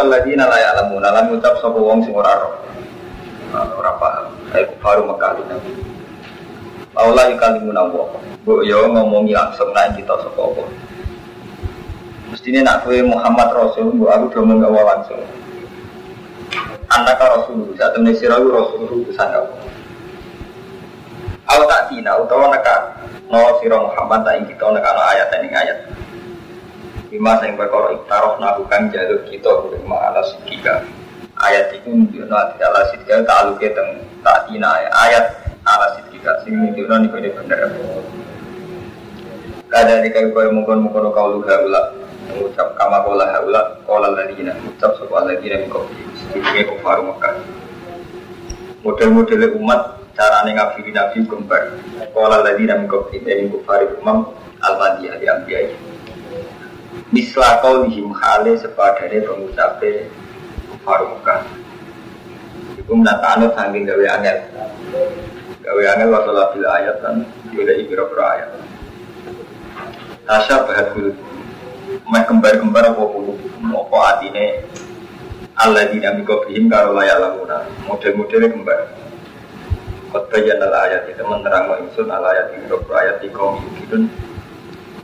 qala alladziina la ya'lamuuna lan ngucap sapa wong sing ora roh. Ora paham. Kayak baru Mekah itu. Allah yukalimuna wa. Bu yo ngomongi langsung nak kita sapa apa. Mestine nak kowe Muhammad Rasul, bu aku do nggawa langsung. Anak Rasul, saat temen sira Rasul utusan aku. Aku tak tina utawa neka no sira Muhammad tak kita neka ayat ini ayat. Lima sing perkara iktaroh nabukan jalur kita kudu ma'ala sidika. Ayat itu nunjukno ala sidika ta'aluke teng tak tina ayat ala sidika sing niku ini bener. Kada dikai koyo mungkon-mungkon kau luha ulah mengucap kama kola haula kola ladina. Mengucap sopa ladina mikopi sedikitnya kufar Mekah model-model umat cara ngafi nabi kembar. Kola ladina mikopi dari kufar umam al-madiyah yang biaya Mislah kau lihim hale sepadane pengucape kufar Mekah Iku menatano saking gawe angel. Gawe angel wasalah bila ayat kan Yudha ibira-bira ayat. Tasya bulu Meh kembar-kembar apa bulu Apa atine? Allah dinamika bihim karo layak lamuna. Model-modelnya kembar. Kotbayan al ayat itu menerang wa insun al ayat ini ayat di kaum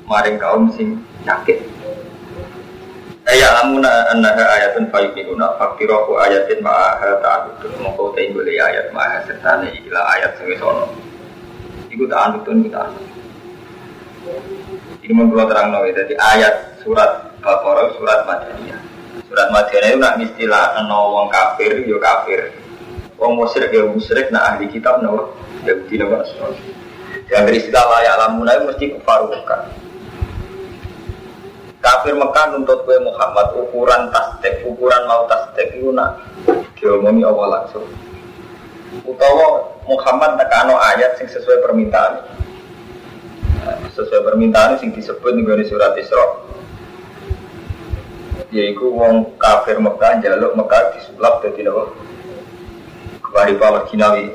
Maring kaum sing sakit Ayat lamuna annaha ayatun fayukinuna Fakirahu ayatin ma'aha ta'adudun Mongkau ta'ingguli ayat ma'aha sertane Ila ayat sing sono Iku ta'adudun kita Ini menurut terang nawi Jadi ayat surat Al-Qur'an surat Madaniyah. Surat Madaniyah itu nak istilah no wong kafir yo kafir. Wong musyrik ya musyrik Nah ahli kitab no Yahudi no Yang dari istilah layak lamuna itu mesti kufar Mekah Kafir Mekah nuntut kue Muhammad ukuran tasdek, ukuran mau tasdek itu nak diomongi awal langsung. Utawa Muhammad nekano ayat sing sesuai permintaan. Sesuai permintaan sing disebut nih surat Isra. Yaitu wong kafir Mekah jaluk Mekah disulap dari nawa kembali pawar Cinawi.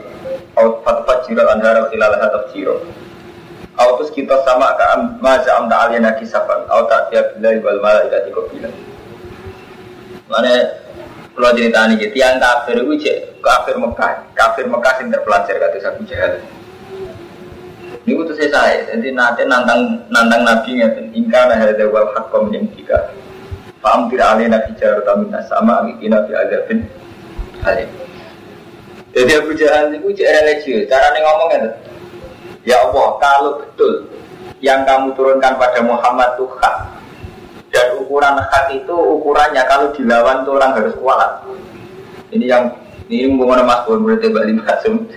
Out fatfat jiral andara ilalah tafsiro. Autus kita sama ke maza amda aliyana kisafan Auta tiap bila wal malaikati kopila Mana kalau cerita ini gitu, yang kafir itu cek kafir Mekah, kafir Mekah yang terpelajar kata Abu Jahal. Ini itu saya, jadi nanti nantang nantang nabi ngeten, ingkar ada wal hak yang tiga. Paham tidak alih nabi jarum tamin sama amikin nabi adabin alim. Jadi Abu Jahal itu cek religius, cara ngomongnya Ya Allah, kalau betul yang kamu turunkan pada Muhammad itu hak dan ukuran hak itu ukurannya kalau dilawan tuh orang harus kualat. Ini yang ini mengenai Mas Bun berarti Bali Masum.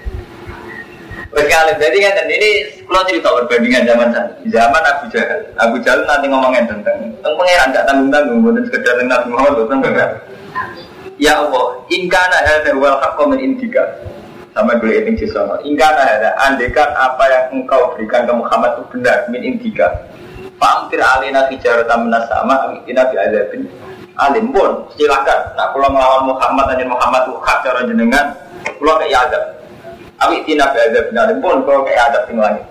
Berkali jadi kan ini kalau cerita perbandingan zaman zaman Abu Jahal. Abu Jahal nanti ngomongin tentang tentang pangeran gak tanggung tanggung, kemudian sekedar tentang Muhammad tentang Ya Allah, ingkana ada wal hak komen indika sama dulu ini jisono. Ingkana ada andekan apa yang engkau berikan ke Muhammad itu benar min indika. Famtir alina hijaratan minas sama amikina bi azabin alim pun silakan. Nah kalau melawan Muhammad dan Muhammad itu hak cara jenengan, kalau kayak adab. Awik tina bi azabin alim pun kalau kayak di langit.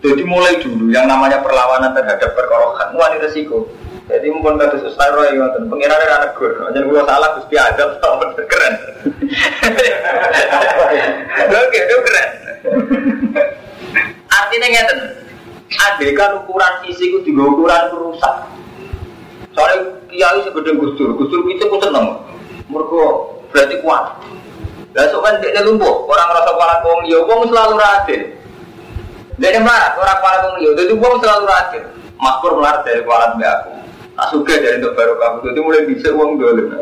Jadi mulai dulu yang namanya perlawanan terhadap perkara hak wani resiko. Jadi mungkin kata Ustaz Roy ngoten, pengiran ada anak gur, jangan gua salah Gusti Adam keren. Oke, itu keren. Artinya ngeten, adegan ukuran sisi itu juga ukuran rusak. Soalnya kiai segede gusdur, gusdur itu pun seneng. Mereka berarti kuat. Besok kan dia lumpuh, orang merasa kuat wong liya, wong selalu radin. Dia melarat, orang kuat wong liya, jadi wong selalu radin. Makmur melarat dari kualat mbak aku. Tak suka dari untuk baru kamu, jadi mulai bisa uang dulu.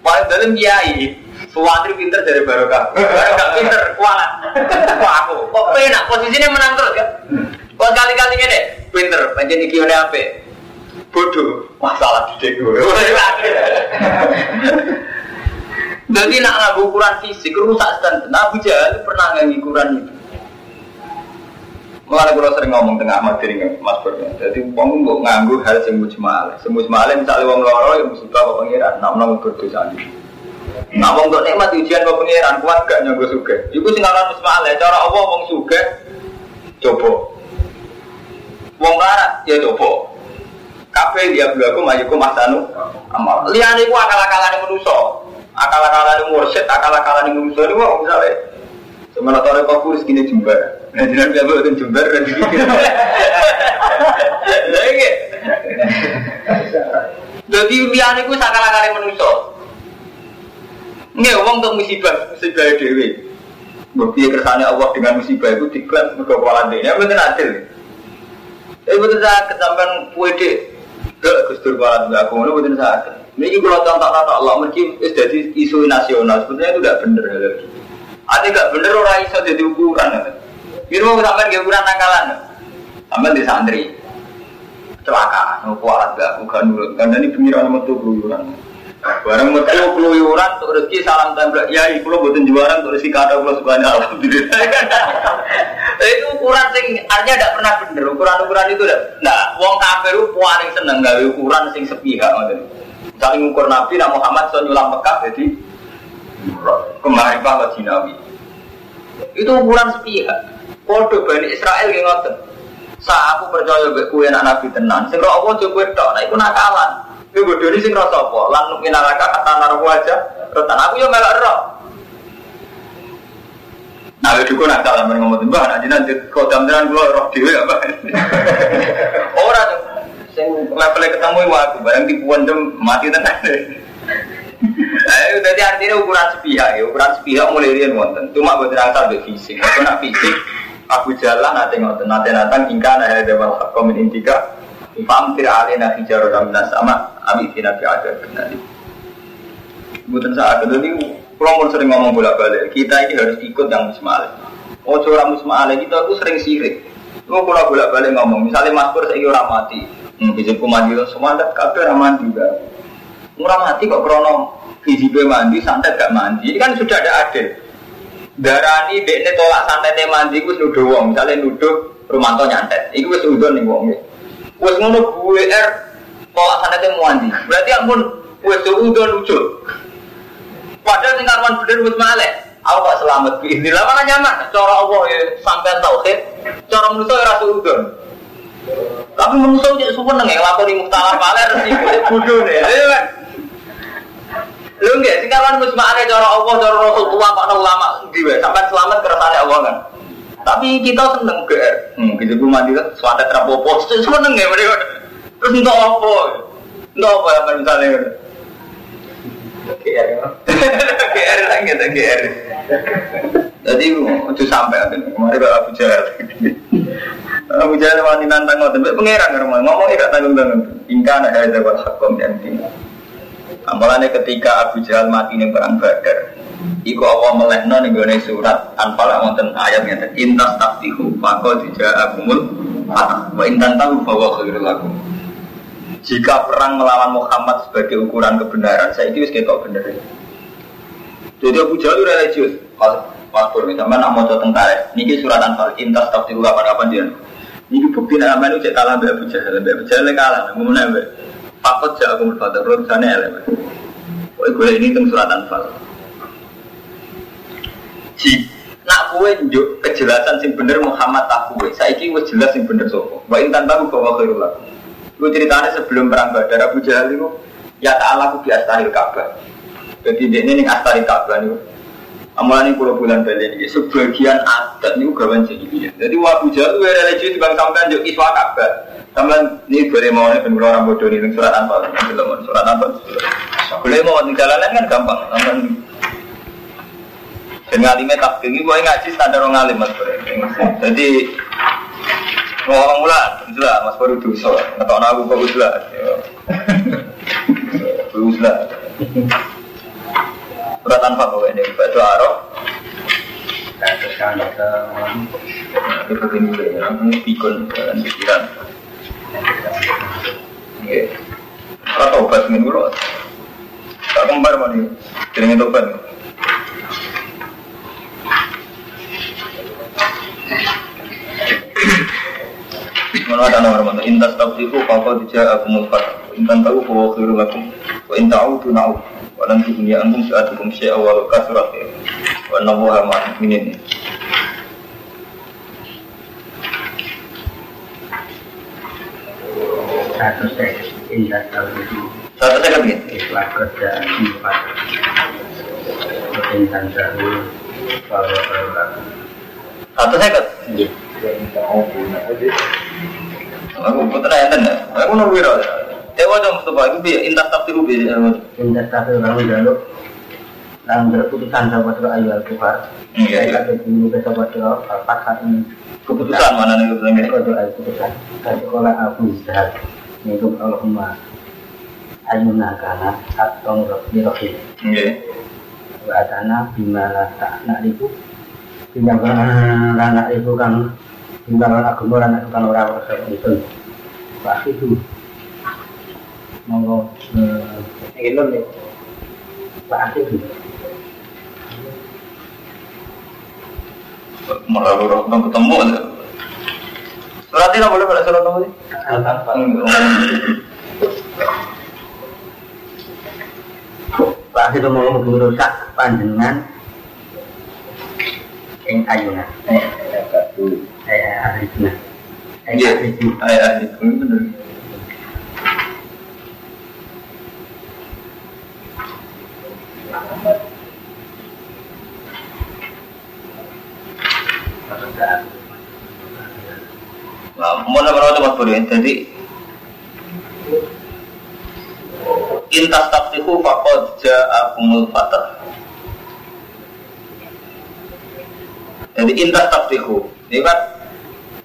Paling dalam kiai, Suwantri pinter dari barokah. Barokah pinter, kualat. Kok aku? Kok penak posisinya menang terus kan? Kok kali-kali ini pinter, panjang iki oleh apa? Bodoh, masalah di gue. Jadi nak ngaku ukuran fisik, rusak stand. Nabi Jahal pernah ngaku ukuran itu. Mulai kalau sering ngomong tengah materi Mas Bro. Jadi uang nggak nganggu hal yang mujmal. Semujmal misalnya uang loro yang musibah apa pengiran, nak menang berdosa ini. Nah, wong untuk nikmat ujian kau pengiran kuat gak nyanggo suge. Iku sing aran musmal cara Allah wong suge coba. Wong larat ya coba. Kabeh dia aku majuku masanu amal. Liyane ku akal-akalane manusa. Akal-akalane mursyid, akal-akalane manusa niku kok misale Sementara tore kok kurus gini jembar. Nah, jinan biar buat jembar dan dikit. Lagi. Jadi liyane ku akal-akalane manusa. Nggih, wong untuk musibah, musibah. Mbok piye kersane Allah dengan musibah itu diklan mergo kepala dene. Ya mboten adil. Eh mboten saged sampean puede. Gak Gus Dur kepala dene aku ngono mboten saged. Niki kula contoh kata Allah mungkin dadi isu nasional. Sebenarnya itu tidak benar. Ada gak bener orang iso jadi ukuran. Ini mau sampai ke ukuran nakalan. Sampai di santri. Celaka, mau kualat gak bukan nurut. Karena ini pengiran metu keluyuran. Barang metu keluyuran untuk rezeki salam tembak. Ya, lo buatin juaran untuk rezeki kata lo subhanahu alhamdulillah. itu ukuran sing artinya tidak pernah bener. Ukuran-ukuran itu. Nah, wong kafir paling seneng gawe ukuran sing sepihak. Saling ukur Nabi, Nabi Muhammad so nyulam Mekah jadi kemarin bahwa Jinawi. Itu ukuran sepihak. Kode Bani Israel yang ngoten. Sa aku percaya mbek kowe anak nabi tenan. Sing Allah coba tok, nek iku nakalan. Kowe bodoni sing rasa apa? Lan minalaka kata naruh aja. Retan aku yo melok roh. Nah, itu kok nakal men ngomong mbah, nanti nanti kau tenan gua roh dhewe apa. Ora sing level ketemu aku barang tipuan jam mati tenan. Ayo, jadi artinya ukuran sepihak ya, ukuran sepihak mulai dia nonton. Cuma buat rasa be fisik. Kalau nak fisik, aku jalan nanti nonton, nanti nanti hingga ada dewan hakomin intika. Famtir alina hijaru ramna sama abi tina fi ada nanti. Bukan saat itu ini, kalau sering ngomong bolak balik, kita ini harus ikut yang musmalik. Oh, orang musmalik kita aku sering sirik. Lu kalau bolak balik ngomong, misalnya mas pur saya orang mati, hmm, bisa kumandi semua ada kafe ramah juga. Murah mati kok krono hijibe mandi, santet gak mandi. Ini kan sudah ada adil. Darani dekne tolak santet mandi gue nuduh wong, misalnya nuduh Romanto nyantet. Iku wis udon ning wong. Wis ngono gue er tolak santet mandi. Berarti ampun wis udon lucu. Padahal sing karwan bener wis malek. Aku kok selamat bi. Inilah mana nyaman. Cara Allah ya sampean tauhid, cara manusia rasa udon. Tapi manusia jadi suweneng ya lakoni muhtalah paler sih bodoh nih. Lu enggak sing kawan musma'ane cara Allah cara Rasulullah Pak ulama ndi wae sampai selamat kersane Allah kan. Tapi kita seneng ge. Hmm, gitu gue mandi kan suara terapopo, seneng ya mereka. Terus untuk apa? Untuk apa yang misalnya? GR GR lagi ada GR. Jadi itu sampai ada kemarin kalau Abu Jahal. Abu Jahal wanita nantang ngotot, pengeran ngomong ikat tanggung tanggung. Ingkana ada wal hakom dan tinggal. Amalannya ketika Abu Jahal mati nih perang Badar, Iku Allah melehno nih gue surat Anfal wonten ayatnya intas taktihu maka tidak fatah wa intan tahu bahwa khairul. Jika perang melawan Muhammad sebagai ukuran kebenaran, saya itu kita benar. Jadi Abu Jahal religius. Mas Pur, misalnya nak mau tentara, niki surat Anfal intas taktihu kapan kapan dia. Niki bukti nama itu cek kalah Abu Jahal, Abu Jahal kalah, mau jauh kumul fadar, belum sana elemen. Woi gue ini tentang surat anfal. Ji, nak kue njuk kejelasan sing bener Muhammad tak kue. Saiki wes jelas sing bener sopo. Wa intan tahu bahwa khairul lakum. Gue ceritanya sebelum perang Badar Abu Jahal itu ya ta'ala ku biastaril Ka'bah. Jadi ini nih astari Ka'bah nih. Amalan ini pulau bulan balik ini sebagian adat ini gawan jadi Jadi Abu Jahal itu religi bang sampean juk iswa Ka'bah. Sampai ini boleh mau nih pengen orang bodoh nih surat anfal, belum surat anfal. Boleh mau di jalanan kan gampang. Sampai dan ngalimnya tak tinggi, gue ngaji standar orang ngalim mas Jadi ngomong mula, jelas mas baru dosa. Atau aku kok jelas. Jelas. Surat anfal kok ini, batu arok. Terus kan kita itu begini, aku pikun dan pikiran. Iya. Tobat minggu loh. Tak kembar mana? Jadi. Mana ada nomor mana? Intas tabdiku kau tidak aku mulfat. Intan tahu bahwa khiru lakum. Wa inta tu. Walan dunia antum saatukum syai'a walau kasurat ya. Wa nabuha ma'minin. Satu indah itu Satu saya begini. ikhlas kerja empat tahu kalau kalau Satu Iya. Aku putra enten ya. Aku nunggu ya. Dewa dong Mustafa itu bi intas tafsir bi. Indah tahu kalau jaluk Lang berputusan sahabat doa ayu Iya, iya. Saya kata dulu ke sahabat doa Al-Fat saat ini Keputusan mana nih keputusan ini? Kau doa keputusan Kata sekolah Abu Zahar Yaitu Allahumma Ayuna kana Atong Rohim Iya. wa atana bimala tak nak iku bimbang anak iku kan bimbang agama anak iku kan ora ora itu Pak itu monggo eh lho nih Pak lu orang ketemu. Surat ini boleh pada surat sih? Pak itu mau merusak panjenengan ing ayuna eh ayuna eh Iya. itu Ayah itu bener. Mau nama tempat boleh. Jadi intas taktiku fakod ja'akumul fatah. Jadi intas taktiku ini kan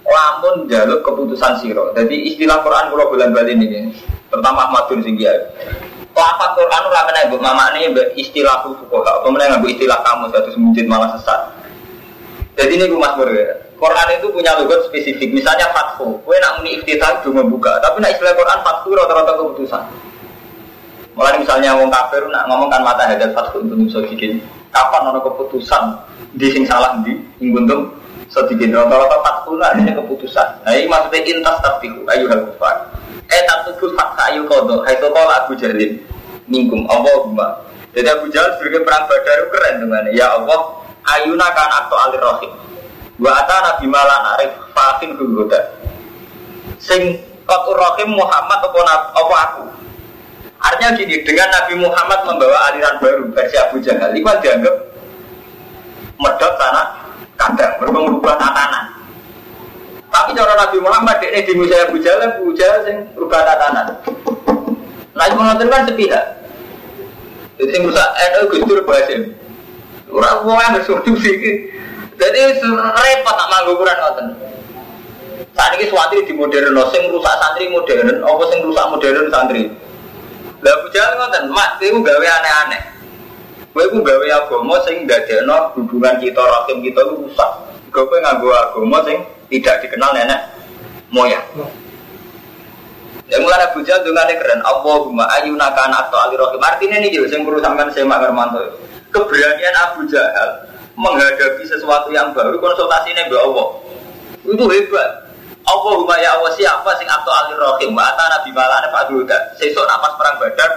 lamun jaluk keputusan siro. Jadi istilah Quran kalau bulan bali ini, pertama Ahmadun Singgih. Lafat Quran ora kena mbok mamakne mbok istilah fuqaha, apa meneh nganggo istilah kamu satu semujud malah sesat. Jadi ini gue mas ya. Quran itu punya logot spesifik. Misalnya fathu, gue nak muni iftitah cuma membuka. Tapi nak istilah Quran fathu rata-rata keputusan. Mulai misalnya wong kafir nak ngomong kan mata hadat fathu untuk bisa bikin. Kapan ono keputusan di sing salah di ing buntung sedikit rata-rata fathu lah ini keputusan. Nah ini maksudnya intas tafiku ayu hal kufar. Eh tatuku fakta ayu kodo. Hai tokoh Abu Jalil mingkum Allahumma. Jadi Abu Jalil sebagai perang Badar itu keren dengan ya Allah ayuna kan atau alir rohim. Wa atana bimala arif fatin hugoda. Sing kotur rohim Muhammad apa, apa aku. Artinya gini, dengan Nabi Muhammad membawa aliran baru versi Abu Jahal, itu kan dianggap medot tanah kadang, berubah tatanan. Tapi cara Nabi Muhammad ini di Musa Abu Jahal, Abu Jahal sing berubah tatanan. Itu nonton kan sepihak. Jadi sing rusak NU Gus Dur Basim. Ora wong yang solusi iki. Jadi repot tak manggo ukuran ngoten. Saat ini suatu di modern, sing rusak santri modern, apa sing rusak modern santri. Lah Abu Jahal ngoten, Mas, iku gawe aneh-aneh. Kowe iku gawe agama sing ndadekno hubungan kita rahim kita iku rusak. Kowe nganggo agama sing tidak dikenal nenek moyang. Yang mulai Abu Jahal dengan keren. Allahumma ayuna kana atau alirahim. Artinya ini juga yang perlu sampean saya Hermanto. Keberanian Abu Jahal menghadapi sesuatu yang baru konsultasi ini Allah. Itu hebat. Allahumma ya Allah siapa sing atau alirahim. Wa atana Pak Duda. Sesuk napas perang badar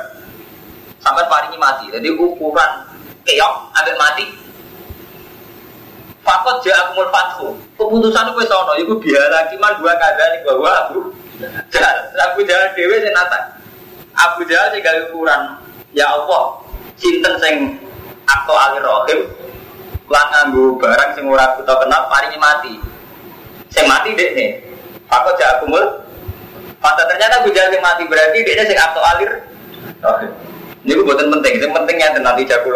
sampai paringi mati. Jadi ukuran keok ambil mati. Fakot ja'akumul fathu. Keputusan itu ana iku biara kiman dua kadani bahwa Abu Jahal. Abu Jahal dhewe sing nata. Abu Jahal sing gawe ukuran ya Allah, sinten sing akto alir rohim lan nganggo barang sing ora kita kenal paringi mati. Sing mati dekne. Fakot ja'akumul Pada ternyata Abu Jahal sing mati berarti dekne sing akto alir rohim. Ini gue buatan penting, yang pentingnya nanti jago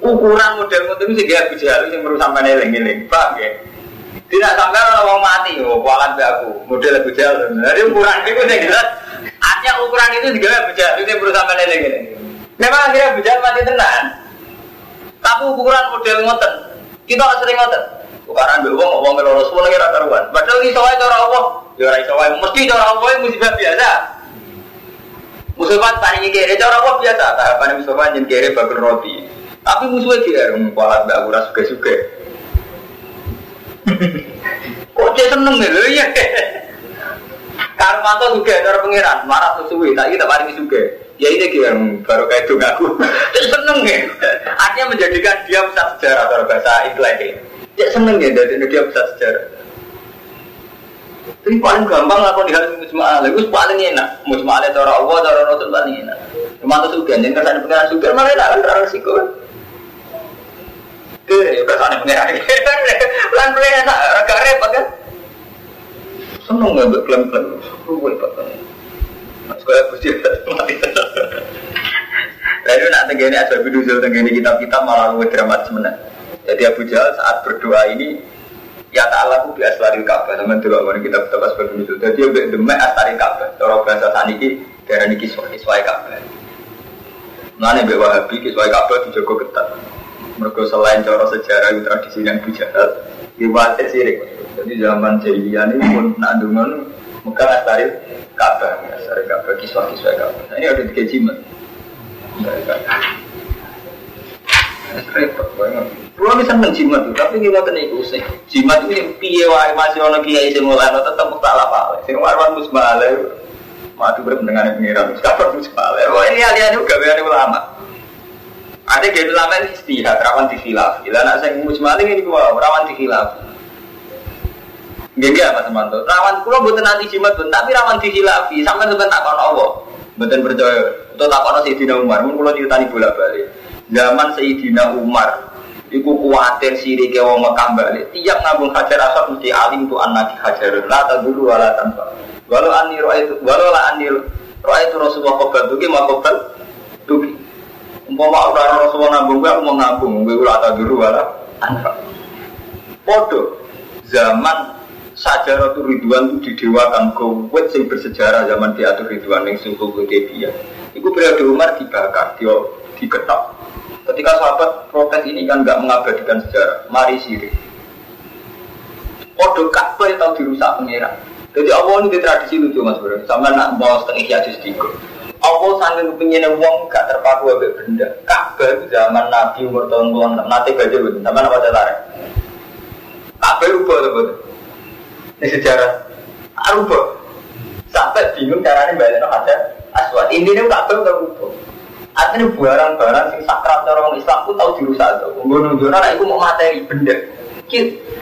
ukuran model model itu sih Abu Jahal yang perlu sampai neling-neling, paham ya? Tidak sampai orang mau mati, oh kualat be aku, model Abu Jahal. Jadi ukuran itu saya jelas, artinya ukuran itu juga Abu Jahal itu yang perlu sampai. Memang akhirnya Abu Jahal mati tenan, tapi ukuran model ngoten, kita sering ngoten. Ukuran be wong wong ngelolos pun lagi rata ruan. Padahal iso wae cara Allah, ya ora iso wae mesti cara Allah yang musibah biasa. Musibah paling kere cara Allah biasa, tahapan musibah jen kere bakul roti. Tapi musuhnya orang kualat mbak aku suka suka. Kok dia seneng nih lo ya? Karmanto juga cara pangeran marah sesuai, tak kita paling suka. Ya ini dia yang baru kayak itu ngaku. Dia seneng ya. Artinya menjadikan dia pusat sejarah kalau bahasa Inggris. Dia seneng ya dari dia pusat sejarah. Tapi paling gampang lah di hari mujmalah. Itu paling enak. Mujmalah cara Allah, cara Rasul paling enak. Cuma tuh suka, jadi kesan pengiran suka malah enak kan resiko. Ke kesan pengiran. Pelan pelan enak, agak repot kan. Seneng nggak klaim-klaim. Gue repot kan. Sekolah puji mati. Lalu nak tenggini ada video tenggini kitab-kitab malah gue dramatis sebenarnya. Jadi Abu Jahal saat berdoa ini ya ta'ala ku bi aslaril Ka'bah sama dulu orang kita betapa sebagai itu. Jadi udah demek aslaril Ka'bah. Cara bahasa saniki daerah ini kiswah kiswah Ka'bah. Mana mbek Wahabi kiswah Ka'bah dijogo ketat. Mereka selain cara sejarah tradisi yang Abu Jahal, riwayat sirik. Jadi zaman jahiliyah ini pun nak dungan Mekah aslaril Ka'bah, aslaril Ka'bah kiswah kiswah Ka'bah. Nah, ini ada tiga jimat. Repot banget. Pulau bisa menjimat tuh, tapi kita kena ikut sih. Jimat itu yang piye wae masih orang kiai sing mulai tetap tak apa. Sing warwan musbale. Mati berpendengar pengiran, kapan musbale. Wah ini alih-alih juga biar ulama. Ada di ulama ini istihad, rawan dikhilaf. Gila nak saya musbale ini gua rawan dikhilaf. Gak ya Mas Manto. Rawan pulau bukan nanti jimat pun, tapi rawan dikhilafi. Sampai sebentar tak Allah. Betul percaya. Untuk tak kono Sayyidina Umar, mun kula ceritani bolak-balik. Zaman Sayyidina Umar Iku kuatir siri ke wong Mekah balik. Tiap ngabung hajar asal mesti alim tu anak hajar. La dulu wala tanpa. Walau ani roa itu, walau lah ani roa itu Rasulullah kobal tuki mau kobal tuki. Umpama orang Rasulullah nabung gue, aku mau nabung. Gue ulah dulu wala tanpa. Podo zaman Sajaratu Ridwan itu didewakan kowet sing bersejarah zaman diatur Ridwan yang suhu dia. Iku periode Umar dibakar, dia diketok. Ketika sahabat protes ini kan nggak mengabadikan sejarah, mari sirik. Podo Ka'bah tahu dirusak pengira. Jadi Allah ini di tradisi lucu mas bro, sama nak mau setengah hiatus tiga. Allah sambil pengen uang gak terpaku abek benda. Ka'bah zaman Nabi umur tahun puluhan nanti baca betul, sama nama tarik. Ka'bah rubah betul. Ini sejarah, rubah. Sampai bingung caranya balik ada aswad. Intinya Ka'bah udah rubah. Artinya barang-barang sing sakral orang Islam pun tahu dirusak tuh. Gue nunjuk anak itu mau materi benda.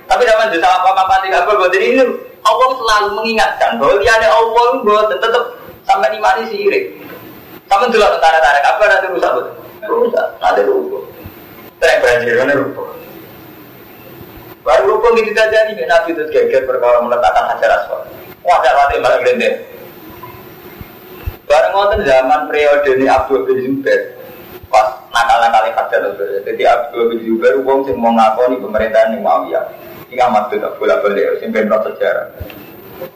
Tapi dalam jasa apa apa tidak apa buat ini Allah selalu mengingatkan bahwa dia ada Allah buat tetap sampai di mana sirik. Sama dulu tentara-tentara apa nanti rusak betul. Rusak, nanti rusak. Tapi banjir mana rusak. Baru rusak gitu saja nih Nabi itu geger perkara meletakkan hajar aswad. Wah, ada malah gede. Bareng ngoten zaman periode ini Abdul bin Zubair pas nakal-nakal hajar Jadi Abdul bin Zubair wong sing mau ngakoni pemerintahan yang Muawiyah. Ini amat tuh tak bola balik sing ben sejarah.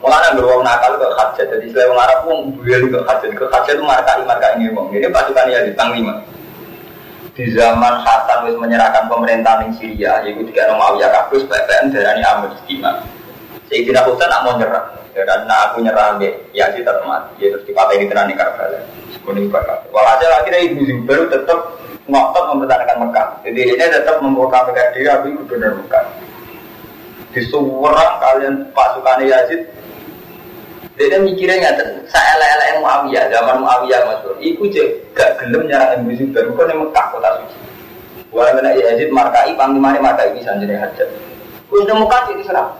Mulanya beruang nakal ke hajat, jadi selain orang Arab pun beliau ke hajat, ke hajat itu markai marka ini. Ini pasukan ya di Panglima. Di zaman Hasan wis menyerahkan pemerintahan di Syria, yaitu tiga Muawiyah kabus, PPN dari Amr Istimewa. Sayyidina Husain tak mau nyerah. Ya, karena aku nyerah be, ya sih mati. Ya terus dipakai di tenan di Karbala. Kuning bakal. Walhasil akhirnya Ibu Zubair tetap ngotot mempertahankan Mekah. Jadi ini tetap memproklamirkan diri aku itu benar Mekah. Di seorang kalian pasukan Yazid dia mikirnya nggak saya lele Muawiyah zaman Muawiyah mas bro. Iku je gak gelem nyerang Ibu Zubair bukan yang Mekah kota suci. Walau kena Yazid markai panglimanya markai bisa jadi hajat. Udah Mekah jadi serang.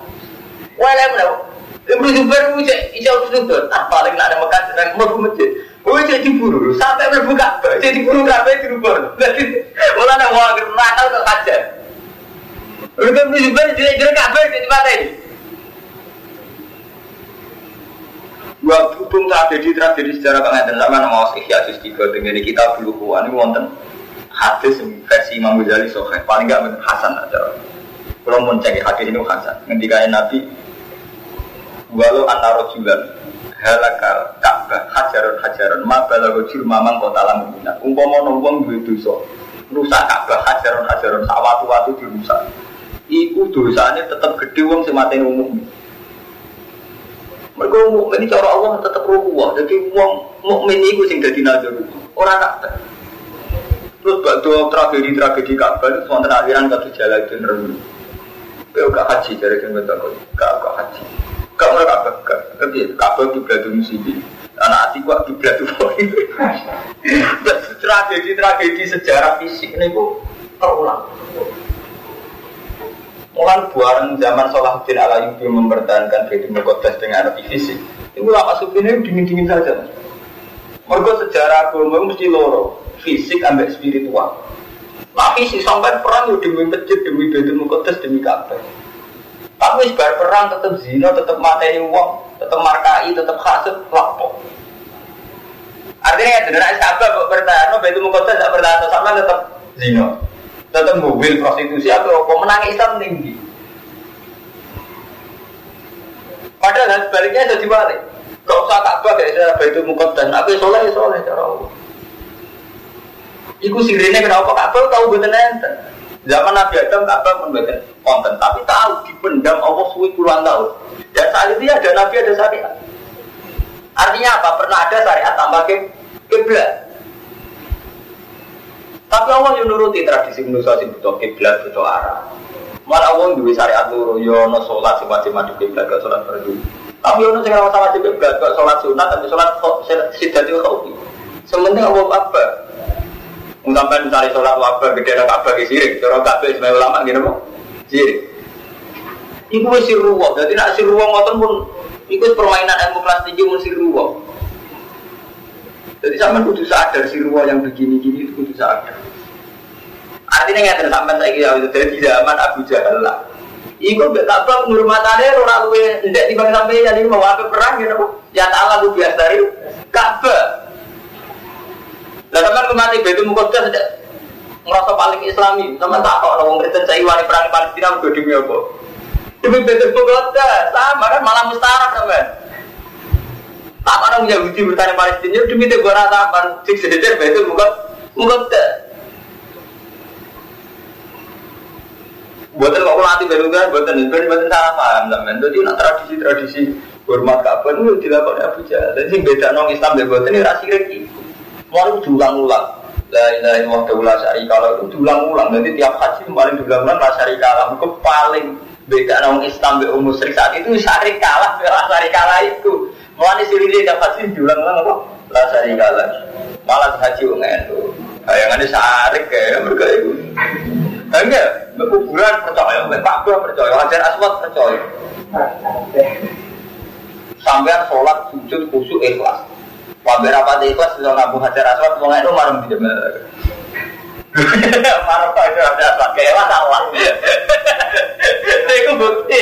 Walau Ibnu Zubair itu ijau sudut, ah paling nak ada Mekah sedang mau masjid. Oh jadi diburu, sampai berbuka, jadi diburu kafe di rumah. Jadi malah ada wah nakal ke. Lalu Ibnu Zubair jadi jadi kafe jadi mata ini. Waktu pun tragedi tragedi sejarah pengadilan sama nama Osih Yasus tiga dengan kita dulu kuan ini wonten hadis versi Imam Ghazali Sohe paling gak Hasan aja. Kalau mau cek hadis ini Hasan. Ketika Nabi walau antara julan halakal ka'bah hajaron hajaron ma balago mamang kota lamun minat umpama wong duwe dosa rusak ka'bah hajaron hajaron sak watu-watu dirusak. Iku dosanya tetap gede wong sing mateni umum mereka mukmin cara Allah tetap rukuah jadi wong mukmin iku sing dadi nazar ora ka'bah terus bakdo tragedi tragedi ka'bah itu wonten kata jalan itu renung Kau gak haji dari kau gak gak haji. Gak mereka gak Tapi kabel kiblat musibah. Anak hati kok kiblat itu. Tragedi-tragedi sejarah fisik ini kok terulang. Mulai buaran zaman Salahuddin Alayubi mempertahankan Baitul Muqaddas dengan fisik. Itu lama ini dingin-dingin saja. Mereka sejarah agama mesti loro, fisik ambek spiritual. Nah fisik sampai perang yo demi masjid, demi Baitul Muqaddas, demi Ka'bah. Tapi sebar perang tetap zina, tetap materi uang, tetap markai, tetap hasud, lapor. Artinya ya, Ka'bah kok bertahan, Baitul Muqaddas tidak bertahan, sama tetap zina tetap mobil prostitusi atau apa menang Islam tinggi. Padahal sebaliknya jadi balik. Gak usah Ka'bah kayak cara itu dan Aku soleh soleh cara Allah. Iku sirine kenapa Ka'bah tahu betul ente. Zaman Nabi Adam Ka'bah pun betul konten, tapi tahu dipendam Allah suwi puluhan tahun. Dan saat itu ada Nabi ada syariat. Artinya apa? Pernah ada syariat tambah ke kiblat. Tapi Allah yang nuruti tradisi manusia sing butuh kiblat butuh arah. Malah Allah duwe syariat loro yo ono salat sing wajib madhep kiblat gak salat fardu. Tapi ono sing sama wajib kiblat gak salat sunat tapi salat sidatul khawfi. Sementing Allah apa? Sampai misalnya sholat wabah gede ada kabar ke sirik, cara kabeh sebagai ulama gini kok sirik. Iku wis siruwa, jadi nak siruwa ngoten pun iku permainan ilmu kelas tinggi mun siruwa. Jadi sama kudu sadar si ruang yang begini-gini kudu sadar. Artinya nggak sampai saya kira itu dari zaman Abu Jahal lah. Iku mbek Ka'bah penghormatane ora luwe ndek timbang sampai yang ini mau apa perang gitu. Ya Allah lu biasa dari Ka'bah. Lah sampean kemati Baitul Muqaddas ngerasa paling islami. Sama tak kok orang Kristen saya wani perang Palestina udah demi apa? Demi Baitul Muqaddas sama kan malah mustarak sampean. Tak orang Yahudi bertanya Palestina demi itu gua ratapan cik sedetir itu bukan bukan Buatan kok nanti baru kan, buatan itu buatan salah paham teman. Jadi nak tradisi-tradisi hormat kapan itu dilakukan Abu Jahal. Jadi sing beda nong Islam dan buatan ini rasi reki. Mau diulang-ulang. La ilaha illallah daulah syari kalau itu diulang-ulang. Nanti tiap haji paling diulang-ulang syari kalah. Itu paling beda nong Islam dan umus saat itu syari kalah, syari kalah itu. Mulai dia dapat sih diulang-ulang apa? Saya kalah. Malah haji ungen tuh. Kayangannya sarik kayak mereka itu. Enggak, kuburan percaya, Pak percaya, Hajar Aswad percaya. Sampai sholat sujud khusyuk ikhlas. Wabar apa ikhlas bisa ngabu Hajar Aswad, mau itu marah di jemel. Marah Hajar Aswad, kayak apa salah. Itu bukti.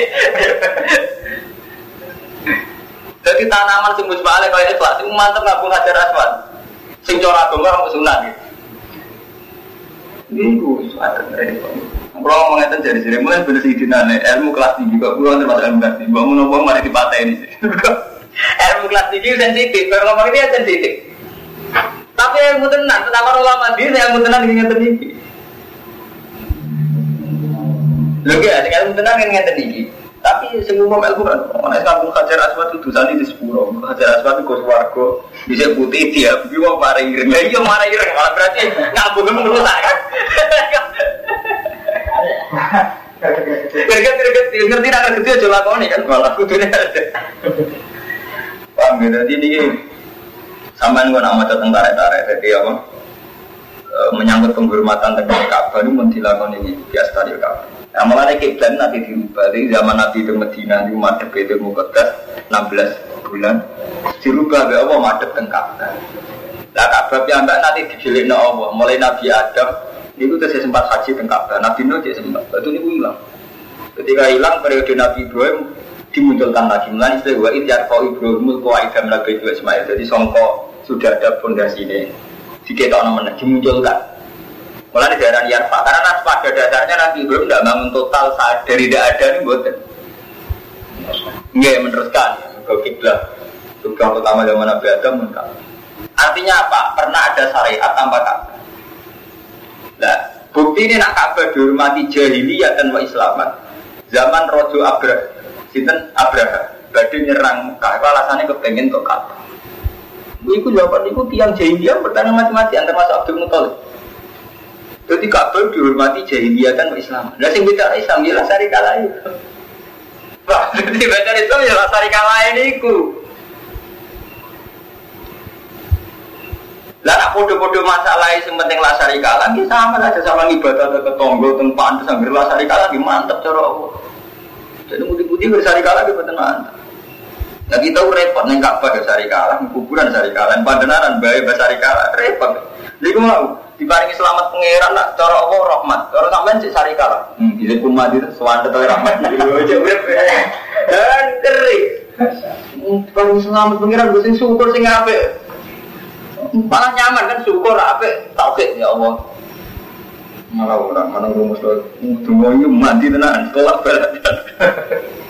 Jadi tanaman sing wis balik kaya ikhlas, sing mantep ngaku hajar aswan. Sing cara agama orang sunat gitu. Niku ada repot. Kalau ngomong dari sini, mulai bener sih dinane ilmu kelas tinggi kok pulau termasuk ilmu kelas tinggi. Bangun ngomong mari ini sih. ilmu kelas tinggi sensitif, kalau ngomong ini sensitif. Tapi ilmu tenang, tentang ulama dia ilmu tenang ingin tinggi. Lho ya, ilmu tenang ingin tinggi. Tapi semua ilmu kan, mana kampung hajar aswad itu dosa di sepuro. Hajar aswad itu warga bisa putih dia, tapi mau marah ireng. Lah iya marah ireng, malah berarti ngabung menurut kan. Greget ngerti nak ngerti aja lakoni kan malah kudune. Paham ya jadi ini sampean gua nama tentang tarik-tarik jadi apa? Eh, menyangkut penghormatan tentang Ka'bah itu mentilakon ini biasa di Ka'bah. Nah malah kiblat nanti dirubah. Jadi zaman Nabi di Medina di madep itu mukadas 16 bulan dirubah be Allah madep tengkap. Nah Ka'bah yang nanti dijelik Allah. Mulai Nabi Adam itu saya sempat haji tengkap. Nabi Nuh dia sempat. Itu ini hilang. Ketika hilang periode Nabi Ibrahim dimunculkan lagi mulai istilah wa idyar kau Ibrahim kau Adam lagi itu Ismail. Jadi songko sudah ada fondasi ini. Diketok namanya dimunculkan. Mulai daerah Yarfa karena pada dasarnya nanti belum tidak bangun total saat dari tidak ada nih buatan. Nggak meneruskan ke kiblat. Tugas pertama zaman Nabi Adam munkar. Artinya apa? Pernah ada syariat tanpa Ka'bah. Nah, bukti ini nak Ka'bah dihormati jahiliyah dan wa Islaman. Zaman Rojo Abrah, sinten Abraha, badai nyerang Mekah. Alasannya kepengen kok Ka'bah. Iku jawaban itu tiang jahiliyah bertanya macam-macam termasuk Abdul Muthalib. Jadi Ka'bah dihormati jahiliyah dan Islam. Nah sing beda Islam ya sari kalah itu. Wah, jadi beda Islam ya sari kalah ini ku. Lah Nak podo-podo masalah yang penting lasari kalah, kita sama aja sama ibadah ke ketonggo, tempat pantas sambil lasari kalah, mantep cara Allah. Jadi putih-putih bersari kalah, kita mantep. Nah kita repot neng Ka'bah bersari kalah, kuburan bersari kalah, pandenaran bayi bersari kalah, repot. Jadi mau diparingi selamat pangeran nak cara Allah rahmat, cara sampean cek sari kalah. Hmm, jadi pun mati sewanda tuh rahmat. Dan kering. Diparingi selamat pangeran, gue syukur sing apik. Malah nyaman kan syukur apa tauhid ya Allah. Malah orang mana rumus lo tunggu ini mati tenan setelah berat.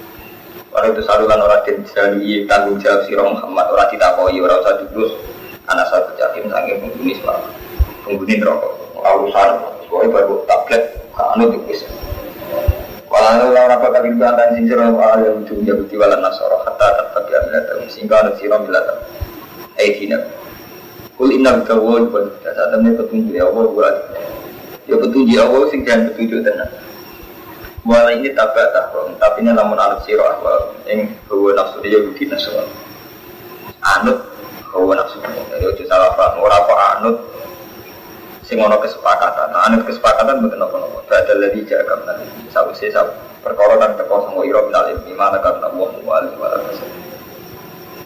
Walau itu saluran orang dan jadi tanggung jawab sira Muhammad orang tidak koi orang usah terus anak satu jakim sange penghuni selalu penghuni rokok urusan. Soalnya baru tablet kanu bisa Walau orang apa kali itu antara sing sira wa yang ujung jabuti walan nasoro hatta tetap ya milata sehingga ada sira milata Aidina Kul inna bika wa ibn Saat ini petunjuk ya Allah. Buat Ya petunjuk Allah sing jangan petunjuk tenang Mulai ini tabak tahron Tapi ini namun anut siro ahwal Yang hawa nafsu dia bukti nasional Anut hawa nafsu Jadi itu salah paham. Orang apa anut? Sing ono kesepakatan. Nah anut kesepakatan nopo nopo Ada lagi jaga nanti sih sabu Perkara dan teko sama iro minal ilmi Mana karena Allah mu'alim Walau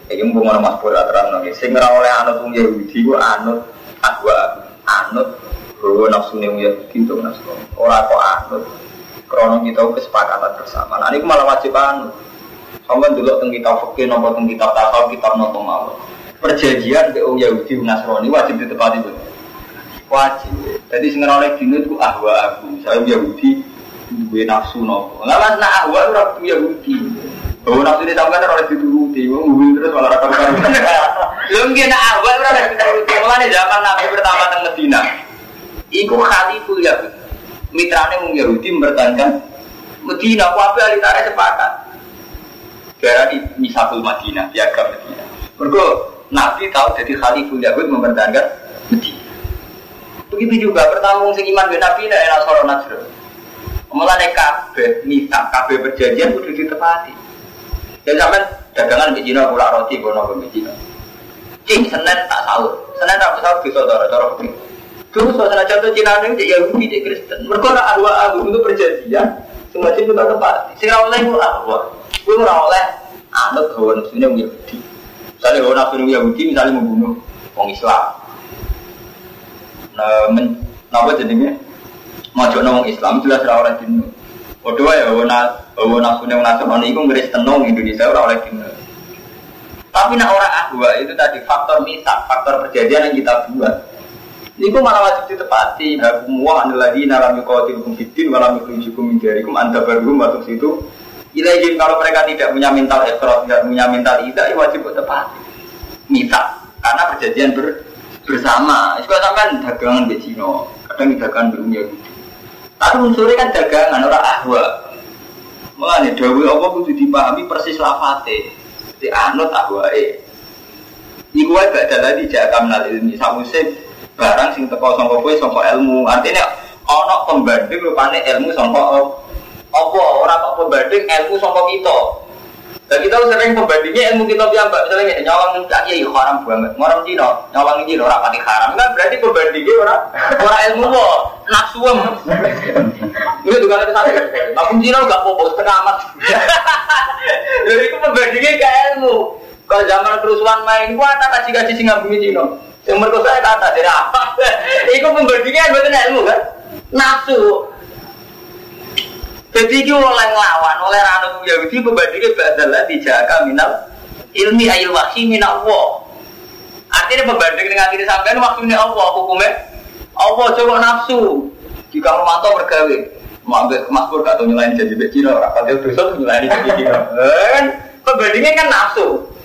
ini mau mana mas pura terang. Sing oleh anut wong Yahudi ku anut. Agwa anut bahwa nafsu nih wong Yahudi itu nafsu. Kok anut. Krono kita kesepakatan bersama. Nah ini malah wajib anut. Sampai dulu tentang kita fakir, nomor tentang kita takal, kita nopo mau. Perjanjian ke wong Yahudi Nasrani wajib ditepati itu. Wajib. Jadi sing oleh dino itu ahwa aku. Saya Yahudi duwe nafsu nopo. Lah nak ahwa ora Yahudi. Oh nafsu ini sampai kan oleh dituruti, ngomong terus malah rakam kan. Lu mungkin awal udah dituruti, malah zaman Nabi pertama teng Medina. Iku Khaliful Yahud. Mitrane mung Yahudi mempertahankan Medina, kuapi alitare sepakat. Gara di Misabul Madinah, piagam Medina. Mergo Nabi tahu jadi Khaliful Yahud mempertahankan Medina. Begitu juga pertama sing iman ben Nabi nek era Soro Najr. Mulane kabeh mita kabeh perjanjian kudu ditepati. Dan sampai dagangan di Cina roti kono ke Cina. Cing Senin tak sahur, Senin tak sahur bisa cara cara. Terus suasana contoh Cina ini dia Yahudi, dia Kristen. Mereka nak dua aku untuk perjanjian, sengaja kita tempat. Si oleh itu Allah, gue ora oleh anut hawa nafsunya Yahudi. Misalnya hawa nafsu Yahudi misalnya membunuh orang Islam. Nah, men, apa jadinya? Mau orang Islam jelas orang dino. Waduh ya, hawa nafsu yang nasrani itu ngeris tenung Indonesia orang oleh dino. Tapi nak orang ahwa itu tadi faktor misak, faktor perjanjian yang kita buat. Ini kok malah wajib ditepati. Hakum wa lagi nalam yuqatilukum fiddin wa lam yukhrijukum min diyarikum anta barum atau situ. Ilaihim kalau mereka tidak punya mental ekstros, tidak punya mental ida, ya wajib ditepati. Misak, karena perjanjian ber, bersama. Itu kan dagangan di Cina, kadang dagangan di Yahudi. Tapi unsurnya kan dagangan, orang ahwa. Mengenai dawe apa kudu dipahami persis lafate. Jadi anut ahwae. Iku wae gak ada lagi jaga menal ilmi. Samuse barang sing teko sangka kowe sangka ilmu. Artinya ana pembanding rupane ilmu sangka apa ora kok pembanding ilmu sangka kita. Dan kita sering pembandingnya ilmu kita mbak misalnya nyawang cak iya haram banget, ngoram Cina, nyawang ini orang pati haram kan berarti pembandingnya orang orang ilmu kok nafsuem. Itu juga ada satu, tapi Cina gak popo setengah amat. Jadi itu pembandingnya ke ilmu. Kalau zaman kerusuhan main, gua tak kasih kasih singa bumi Cina. Yang merkosa kata dari apa? Itu pembandingnya bukan ilmu kan? Nafsu. Jadi itu oleh ngelawan, oleh ranut Yahudi pembandingnya badalah dijaga minal ilmi ayil wahsi minal Allah. Artinya pembanding dengan diri sampean maksudnya Allah hukumnya Allah coba nafsu. Jika Romanto bergawe, Mabek makmur gak tau nyelain jadi becino, rapat dia tuh nyelain jadi becino. Kan pembandingnya kan nafsu.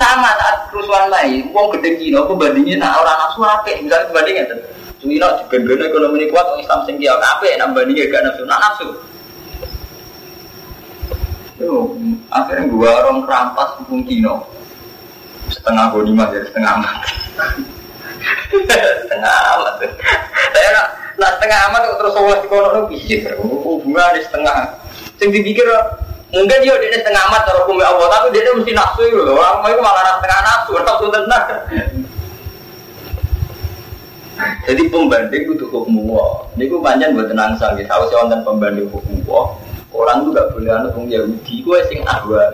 Sama saat kerusuhan lain, uang gede Cina, bandingin nah orang nafsu apa? Misalnya tuh. Cina di band ekonomi kuat, orang Islam sing dia apa? Nak bandingin gak nafsu, nak nafsu. Yo, akhirnya gua orang kerampas hukum Cina. Setengah bodi mah jadi setengah amat. setengah amat. Saya nak nak setengah amat terus Allah di kono pikir hubungan di setengah. Sing dipikir Mungkin dia dia setengah amat cara hukum Allah, tapi dia mesti nafsu itu loh. Orang itu malah setengah nafsu, nafsu tenang. Jadi pembanding itu hukum Allah. Ini gue panjang buat tenang sanggih. Tahu sih wonten pembanding hukum Allah. Orang tuh gak boleh anak hukum Yahudi. Gue sing ahwa.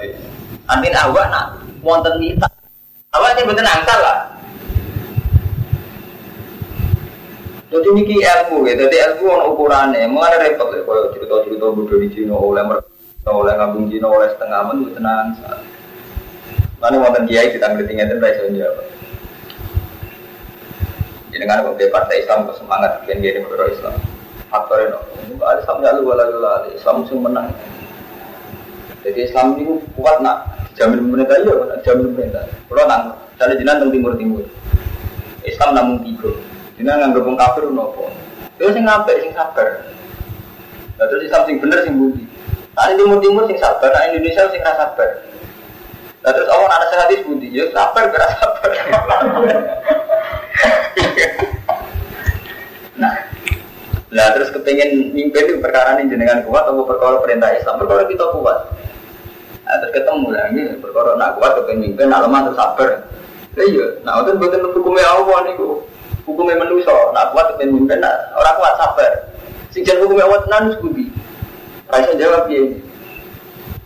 Artinya ahwa nak wonten nita. Ahwa sih buat tenang lah. Jadi ini ilmu ya. Jadi ilmu orang ukurannya. Mengenai repot ya. Kalau cerita-cerita bodoh di Cina oleh mereka oleh ngabung Cina oleh setengah men tenang mana wonten kiai kita ngerti ngerti dari iso kan kalau partai Islam semangat bikin gini negara Islam. Faktor itu ada Islam ya lu wala wala Islam sih menang. Jadi Islam ini kuat nak. Jamin pemerintah ya jamin pemerintah kalau nang dari jinan teng timur timur Islam namun tiga. Jinan nggak gabung kafir nopo itu sing ngapain sing sabar. Terus Islam sing bener sing budi Nah, timur timur sing sabar, nah Indonesia sing rasa sabar. Nah, terus orang ada sehat di budi, ya sabar, berasa sabar. nah, nah terus kepengen mimpin itu perkara ini jenengan kuat atau perkara perintah Islam, perkara kita kuat. Nah, terus ketemu lah ini perkara nak kuat kepengen mimpin, nak lemah terus sabar. Iya, nah itu bukan hukumnya Allah nih, hukumnya manusia. Nak kuat kepengen mimpin, nah, orang kuat sabar. Sing hukumnya Allah tenan budi. Raisa jawab ya.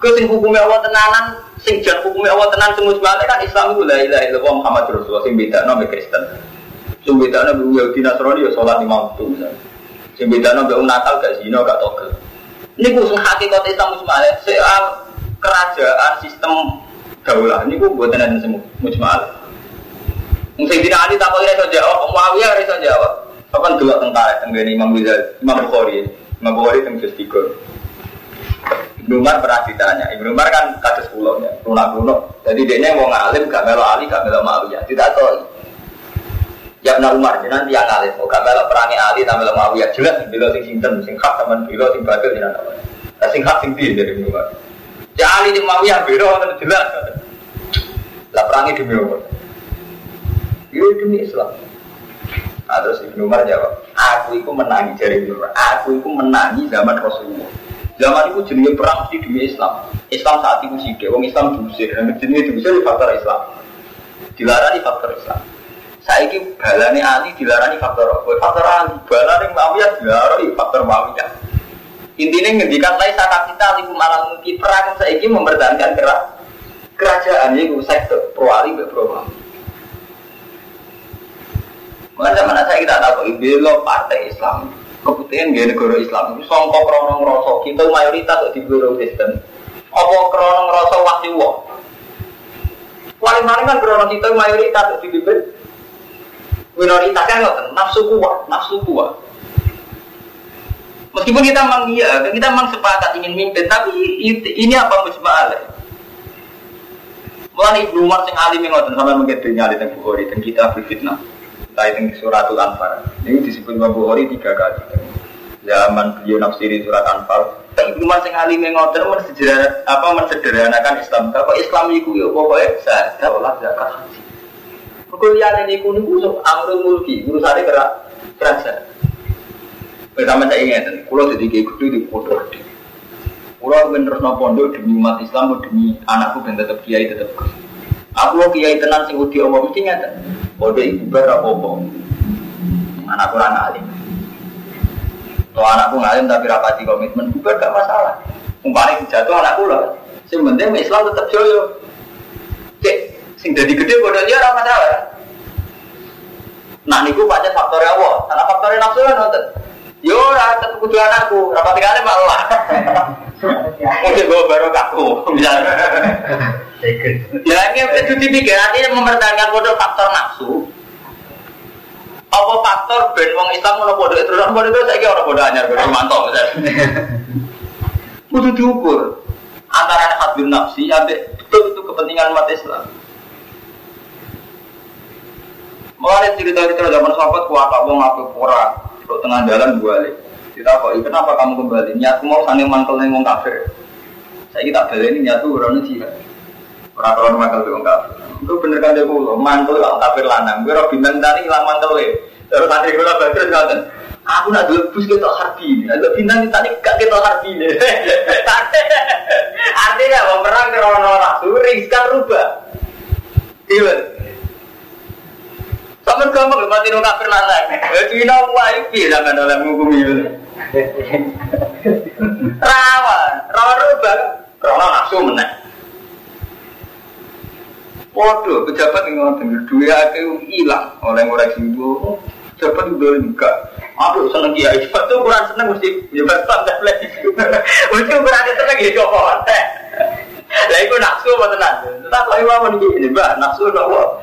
Kau sing hukumnya Allah tenanan, sing jan hukumnya Allah tenan semua sebalik kan Islam itu la ilaha illallah Muhammad Rasulullah sing beda no Kristen. Sing beda no Yahudi Nasrani ya sholat lima waktu. Sing beda no Natal gak zina gak togel. Ini gue sing hakikat Islam sebalik soal kerajaan sistem daulah. Ini gue buat tenan semua mujmal. Mungkin tidak ada tak boleh jawab, Muawiyah bisa jawab. Apa dulu tentara tentang Imam Ghazali, Imam Bukhari, Imam Bukhari tentang Jus Ibnu Umar pernah ditanya, Ibnu Umar kan kados pulau ya, lunak kuno. Jadi dia mau ngalim, gak melo Ali, gak melo Muawiyah. Tidak tahu. Ya benar Umar, jadi nanti yang ngalim, mau gak melo perangi Ali, tak melo Muawiyah. Jelas bila sing sinten, sing hak sama bila sing batil tidak tahu. Nah, sing hak sing piye dari Ibnu Umar. Ya Ali di Muawiyah biro jelas. Lah perangi demi Allah. Ini demi Islam. Nah, terus Ibnu Umar jawab, aku itu menangi dari Ibnu Umar. Aku itu menangi zaman Rasulullah. Zaman itu jenis perang mesti demi Islam. Islam saat itu sih, wong Islam diusir, dan jenis diusir di faktor Islam. Dilarang di faktor Islam. Saya ini balani Ali dilarang di faktor apa? Faktor Ali, balani Muawiyah dilarang di faktor Muawiyah. Intinya ngendikan lain saat kita liku malam mungkin perang saya ini mempertahankan kerak kerajaan itu sektor pro Ali pro Muawiyah. Zaman saya kita tahu, belo partai Islam kebutuhan gaya negara Islam itu songkok krono ngerosok kita mayoritas di negara Kristen. Apa krono ngerosok wahyu wah paling paling kan krono kita mayoritas di bibir minoritas kan nggak nafsu kuat nafsu kuat. Meskipun kita memang iya kita memang sepakat ingin mimpin tapi ini apa musbah Mulai Ibnu Umar sing alim ngoten sampai mungkin dunia di tengah Bukhari dan kita berfitnah ini suratul Anfal. Ini disebut Imam Bukhari tiga kali. Zaman beliau nafsiri surat Anfal. Tapi cuma sing alim mensederhanakan apa mensederhanakan Islam. Kalau Islam itu ya pokoknya saya sholat zakat haji. Kuliah ini kuno kusuk amrul mulki urusannya kerak kerasa. Bersama saya ingat, kalau jadi kayak gitu pondok gede. Kalau terus pondok demi umat Islam demi anakku dan tetap kiai tetap Aku kiai tenan sing udah Allah mesti ngeten. Bodoh ibu berapa Anak kurang alim. Kalau anakku ngalim tapi rapati komitmen, bukan gak masalah. Umpamanya jatuh anakku lah. Sing penting Islam tetap joyo. Cek, sing jadi gede bodoh dia orang masalah. Nah niku pancen faktor Allah. Karena faktor nafsu kan nonton. Yo ora tetep kudu anakku, rapati kali malah. Mungkin gue baru kaku, misalnya. Ya ini itu dipikir artinya mempertahankan bodoh faktor nafsu. Apa faktor ben wong Islam mau bodoh itu orang bodoh itu saya orang bodoh anyar bodoh mantap misalnya. Kudu diukur antara hadun nafsi sampai betul itu kepentingan umat Islam. Mulai cerita-cerita zaman sahabat kuat apa ora, kok tengah jalan balik. Kita kok kenapa kamu kembali? Niatku mau sange mantel ning wong kafir. Saya kita baleni niatku ora ono jihad. Ora ora mantel wong kafir. Itu bener kan dia kulo, mantel wong kafir lanang. Gue ora bintang tani ilang mantel we. Terus santri kula badhe ngoten. Aku nak bus kita harbi, ada bintang tadi gak kita harbi nih. Artinya mau perang krono nafsu, riskan rubah. Iya. Sama gampang mati nung kafir lanang. Ya Cina wae piye sampean oleh ngukumi itu. Rawan, rawan rubah. Krono nafsu meneh. Waduh, pejabat yang ngotot duit aku hilang oleh ngoreksi itu. Pejabat itu enggak. Aduh, seneng kiai. Itu kurang seneng mesti bebas tak lagi. Mesti kurang seneng ya kok. Lah iku nafsu apa tenan? Tetap lagi mau ini, Mbak, nafsu nopo?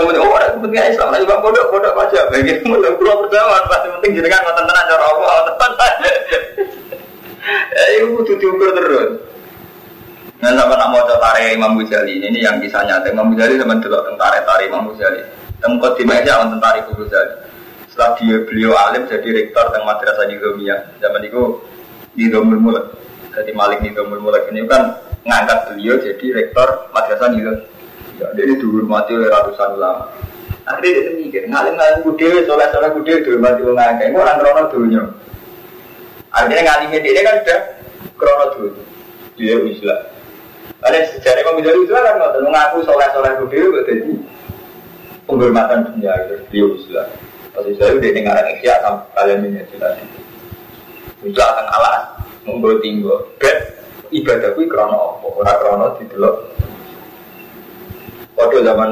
Kemudian oh ada kepentingan Islam lagi bang bodoh bodoh aja. Bagi mudah pulau pertama pasti penting kan nonton tenan cara Allah tenan. Eh itu butuh diukur terus. Nah sama nak mau tari Imam Ghazali ini yang kisah nyata Imam Ghazali sama dulu tentara tari Imam Ghazali. Tempat di meja orang tentara Imam Ghazali. Setelah dia beliau alim jadi rektor tentang madrasah Nizamiyah. Zaman itu Nizamul Mulk. Jadi Malik Nizamul Mulk ini kan ngangkat beliau jadi rektor madrasah Nizamiyah. Ya, dia dihormati oleh ratusan ulama. Akhirnya dia mikir, ngalim-ngalim kudewe, soleh-soleh kudewe dihormati oleh ngakak. Ini orang krono dunia. Akhirnya ngalimnya dia kan sudah krono dunia. Dia Islam. Ada sejarah Imam Ghazali itu kan ngotot mengaku soleh-soleh kudewe jadi penghormatan dunia itu dia Islam. Pas Islam dia dengar sampai kalian ini jelas. Itu akan alas, membawa tinggal. Bet ibadahku krono apa? Orang krono didelok Waduh zaman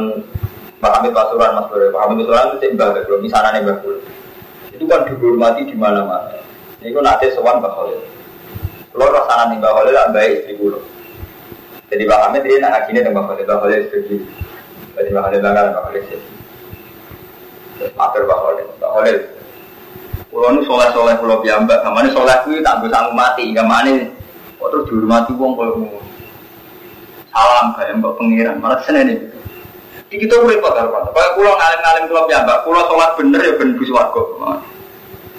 Pak Hamid Pasuruan Mas Bro, Pak Hamid Pasuruan itu cek mbak belum misalnya nih mbak Itu kan dihormati di mana-mana. Ini kan nanti sowan Mbak Khalil. Kalau rasanya nih Mbak Khalil lah baik istri guru. Jadi Pak Hamid dia nak gini dengan Mbak Khalil, Mbak Khalil istri guru. Jadi Mbak Khalil bangga Mbak Khalil sih. Matur Mbak Khalil, Mbak Khalil. Pulau ini soleh-soleh pulau biamba, sama ini soleh itu tak bisa mati, sama ini. Kok terus dihormati wong kalau salam kayak mbak pengiran malah senen ini di kita pakai apa kalau pulau ngalim ngalim pulau mbak pulau sholat bener ya bener bis warga.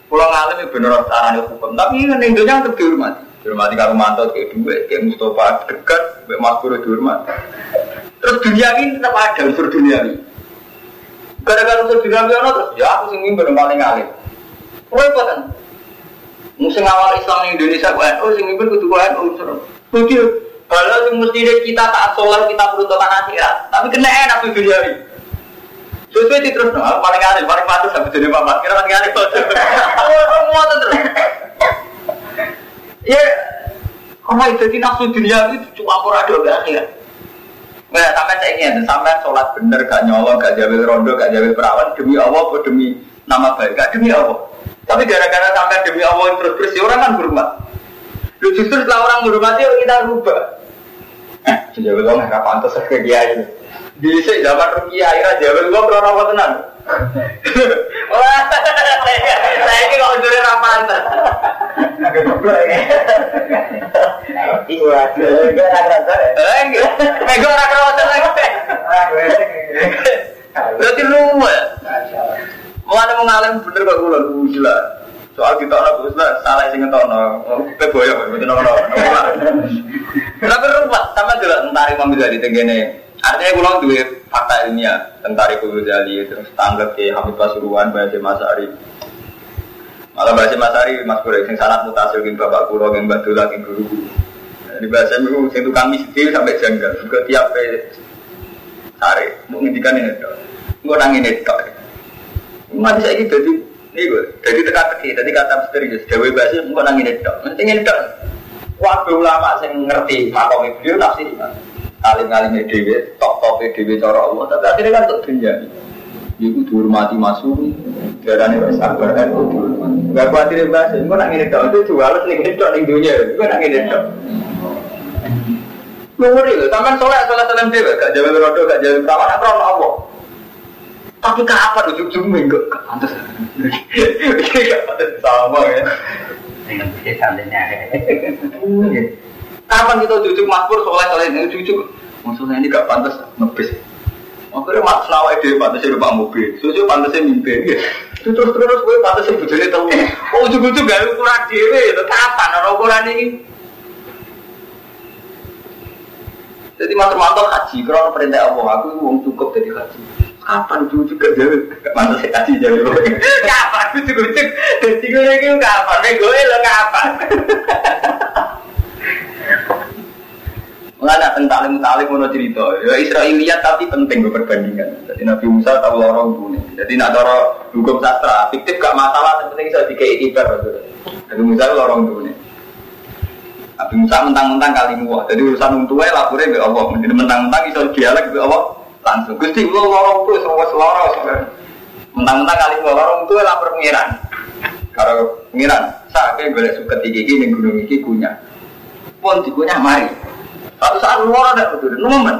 Pulau ngalim ya bener caranya hukum. Tapi kan Indonesia tetap dihormati. Dihormati kalau mantau kayak dua kayak Mustafa dekat kayak Mas dihormati. Terus dunia ini tetap ada unsur dunia ini. Gara-gara unsur dunia ini terus ya aku sing mimpi paling ngalim repot kan musim awal Islam di Indonesia oh sing mimpi kudu gue unsur begitu kalau mesti kita tak sholat kita peruntukan akhirat, tapi kena enak tuh dunia ini. Sesuai itu terus, no, paling aneh, paling patut sampai jadi bapak. Kira paling aneh tuh. Semua terus. Ya, kalau itu jadi nafsu dunia itu cuma kurang ada akhirat. Nah, sampai saya ingin, sampai sholat bener, gak nyolong, gak jawil rondo, gak jawil perawan, demi Allah, demi nama baik, gak demi Allah. Tapi gara-gara sampai demi Allah terus bersih, orang kan berhormat. Lu justru setelah orang menghormati, kita rubah. Jawab lo nggak pantas ke kiai. Di zaman rukia akhirnya jawab lo berapa apa tenan. Wah, saya ini kalau. Iya, gue mego nak rasa lagi. Berarti lu mau ngalim bener kok kula gila. Soal kita orang Ustaz salah sing ngetono. Kowe boyo mboten ono. Tapi ruwet sama juga tentara Imam Ghazali tenggene. Artinya kulo duwe fakta ilmiah tentang Imam Ghazali terus tanggap ke Hamid Pasuruan Baca Masari. Malah Baca Masari Mas Bro sing sangat mutasil ing bapak kulo ing batu lagi guru. Di bahasa itu sing tukang miskin sampai janggal. Juga tiap sare mau ngendikan ini dok. Gue nangin dok. Mati saya gitu ini gue jadi teka teki jadi kata misterius. Dewi bahasa gue nangin dok. Penting dok. Waktu ulama yang ngerti makom beliau nafsi alim-alim dewi, top-top dewi cara Allah. Tapi akhirnya kan untuk dunia. Ibu dihormati masuk, darahnya wis sabar kan itu khawatir bahasa, gue nak dok itu jual ning ngene dok ning dunia, gue nak dok. Nguri lho, sampean soleh soleh soleh dewe, gak jalan rodo, gak jalan perawan, apa Allah. Tapi kapan ujung-ujung minggu? Gak pantas. Pantas sama ya. Kapan kita cucu makmur soleh soleh ini cucu? Maksudnya ini gak pantas ngebis. Akhirnya mak selawai dia pantasnya numpak mobil, susu pantasnya mimpi. Itu terus terus gue pantasnya bujurnya tahu. Oh ujung-ujung gak ukuran dewe, itu kapan orang ukuran ini? Jadi Mas Romanto haji, kalau perintah Allah, aku uang cukup jadi haji. Kapan ujung juga jauh? Mana saya haji jauh? Kapan ujung-ujung? Jadi gue lagi kapan? Gue gue lo kapan? Mengenai tentang talim talim mau cerita, ya Israeliat tapi penting gue perbandingan. Jadi Nabi Musa tahu lorong dunia. Jadi nak doro hukum sastra, fiktif gak masalah, yang penting bisa dikei ibar. Nabi Musa lorong dunia. Nabi Musa mentang-mentang kali muah. Jadi urusan tua ya laporin ke Allah. Mentang-mentang iso dialek ke Allah langsung. Gusti lo lorong tuh semua selorong. Mentang-mentang kali muah lorong tuh lapor pengiran. Kalau pengiran, saya kayak boleh suka tinggi gini gunung iki kunyah. Pun dikunyah mari. Satu saat lorong ada betul, momen.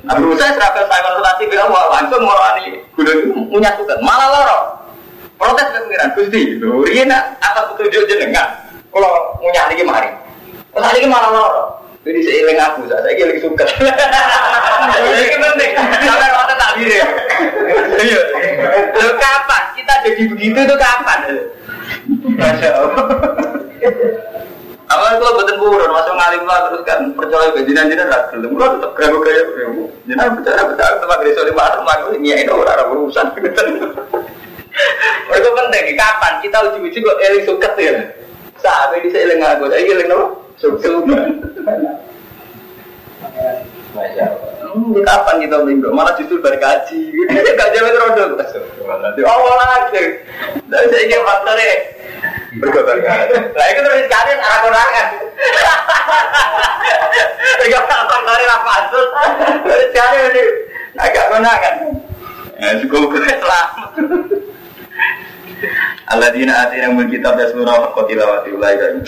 Nabi Musa seragam saya konsultasi ke Allah langsung ngorani gunung itu punya suka malah lorong. Protes ke pengiran, Gusti, lho, ini atas petunjuk jenengan. Kalau ngunyah lagi mari. Terus ini malah loro. Jadi seiling aku, saya saya lagi suka. Ini penting. Sampai waktu tak diri. Iya. Lo kapan? Kita jadi begitu itu kapan? Masya Allah. Awalnya kalau betul buron, masuk ngalim lah terus kan percaya ke jinan jinan ras gelem, lo tetap gaya gaya. Jinan bicara bicara tempat dari sore malam aku orang orang urusan. Itu penting. Kapan kita uji-uji kok eling suket ya? Sabe di seiling aku, saya eling apa? Sukses. Masya Allah. Kapan kita minggu? Malah justru berkaji. Gak jalan rodo. Oh, lagi. Tapi saya ingin. Berkabar Nah, itu terus sekali arah kurangan. Tiga. Terus ini agak. Ya, cukup selamat. Alladzina atina mul kitab yasmuna wa qatilawati ulai dan